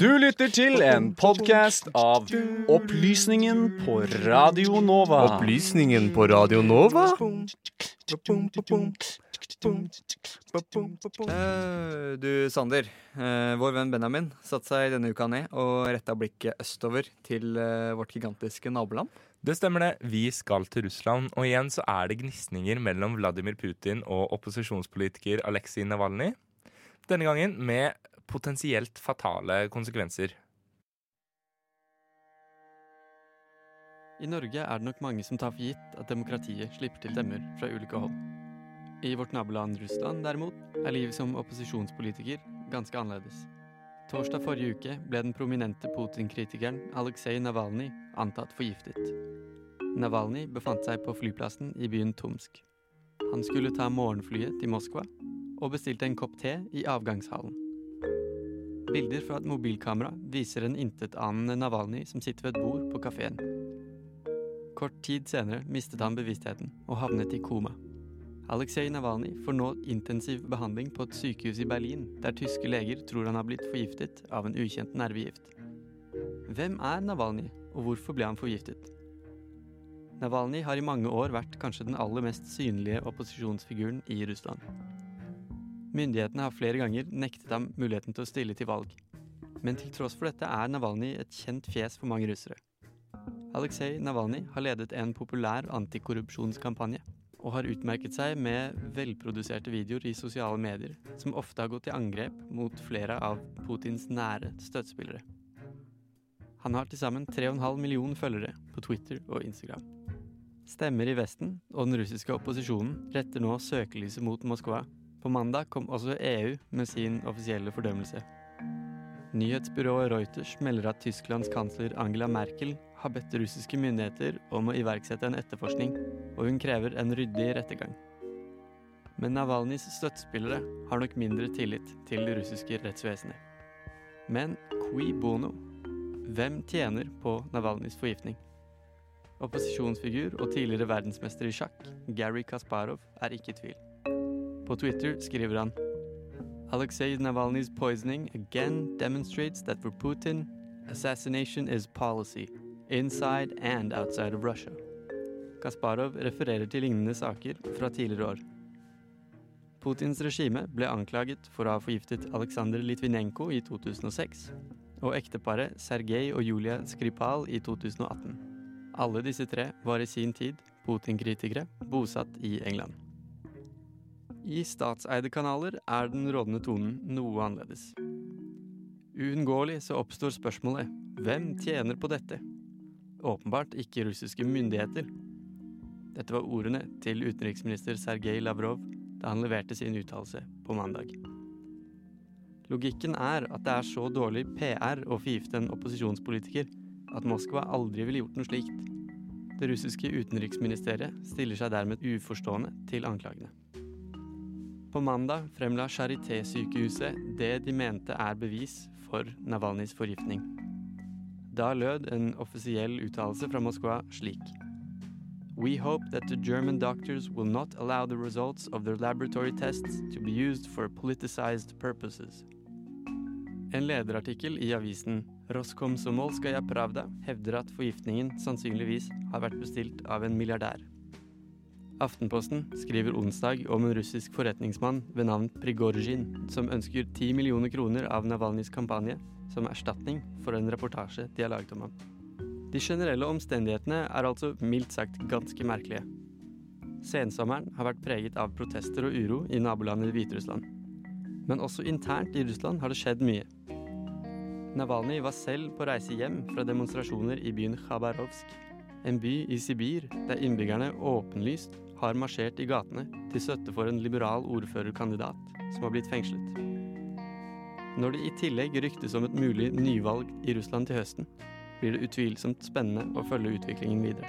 Du lytter til en podkast av Opplysningen på Radio Nova. Opplysningen på Radio Nova? Eh, du, Sander. eh, vår venn Benjamin satte seg denne uka ned og retta blikket østover til eh, vårt gigantiske naboland. Det stemmer det. Vi skal til Russland, og igjen så er det gnisninger mellom Vladimir Putin og opposisjonspolitiker Aleksej Navalnyj. Denne gangen med potensielt fatale konsekvenser. I Norge er det nok mange som tar for gitt at demokratiet slipper til stemmer fra ulike hold. I vårt naboland Russland derimot er livet som opposisjonspolitiker ganske annerledes. Torsdag forrige uke ble den prominente Putin-kritikeren Aleksej Navalnyj antatt forgiftet. Navalnyj befant seg på flyplassen i byen Tomsk. Han skulle ta morgenflyet til Moskva og bestilte en kopp te i avgangshallen. Bilder fra et mobilkamera viser en intetanende Navalnyj som sitter ved et bord på kafeen. Kort tid senere mistet han bevisstheten og havnet i koma. Aleksej Navalnyj får nå intensiv behandling på et sykehus i Berlin, der tyske leger tror han har blitt forgiftet av en ukjent nervegift. Hvem er Navalnyj, og hvorfor ble han forgiftet? Navalnyj har i mange år vært kanskje den aller mest synlige opposisjonsfiguren i Russland. Myndighetene har flere ganger nektet ham muligheten til å stille til valg. Men til tross for dette er Navalnyj et kjent fjes for mange russere. Aleksej Navalnyj har ledet en populær antikorrupsjonskampanje, og har utmerket seg med velproduserte videoer i sosiale medier, som ofte har gått til angrep mot flere av Putins nære støttespillere. Han har til sammen 3,5 millioner følgere på Twitter og Instagram. Stemmer i Vesten og den russiske opposisjonen retter nå søkelyset mot Moskva. På mandag kom også EU med sin offisielle fordømmelse. Nyhetsbyrået Reuters melder at Tysklands kansler Angela Merkel har bedt russiske myndigheter om å iverksette en etterforskning, og hun krever en ryddig rettergang. Men Navalnyjs støttespillere har nok mindre tillit til det russiske rettsvesenet. Men qui bono? Hvem tjener på Navalnyjs forgiftning? Opposisjonsfigur og tidligere verdensmester i sjakk, Gary Kasparov, er ikke i tvil. På Twitter skriver han Alexei Navalny's poisoning again demonstrates that for Putin, assassination is policy, inside and outside of Russia. Kasparov refererer til lignende saker fra tidligere år. Putins regime ble anklaget for å ha forgiftet Aleksandr Litvinenko i 2006, og ekteparet Sergej og Julia Skripal i 2018. Alle disse tre var i sin tid Putin-kritikere bosatt i England. I statseide kanaler er den rådende tonen noe annerledes. Uunngåelig så oppstår spørsmålet hvem tjener på dette? Åpenbart ikke russiske myndigheter. Dette var ordene til utenriksminister Sergej Lavrov da han leverte sin uttalelse på mandag. Logikken er at det er så dårlig PR å forgifte en opposisjonspolitiker at Moskva aldri ville gjort noe slikt. Det russiske utenriksministeriet stiller seg dermed uforstående til anklagene. På mandag fremla Charité-sykehuset det de mente er bevis for Navalnyjs forgiftning. Da lød en offisiell uttalelse fra Moskva slik. We hope that the German doctors will not allow the results of their laboratory tests to be used for politicized purposes. En lederartikkel i avisen Roskomsomolskaja Pravda hevder at forgiftningen sannsynligvis har vært bestilt av en milliardær. Aftenposten skriver onsdag om en russisk forretningsmann ved navn Prigorjin, som ønsker 10 millioner kroner av Navalnyjs kampanje som erstatning for en reportasje de har laget om ham. De generelle omstendighetene er altså mildt sagt ganske merkelige. Sensommeren har vært preget av protester og uro i nabolandet Hviterussland. Men også internt i Russland har det skjedd mye. Navalnyj var selv på reise hjem fra demonstrasjoner i byen Khabarovsk, en by i Sibir der innbyggerne åpenlyst har marsjert i gatene til støtte for en liberal ordførerkandidat som har blitt fengslet. Når det i tillegg ryktes om et mulig nyvalg i Russland til høsten, blir det utvilsomt spennende å følge utviklingen videre.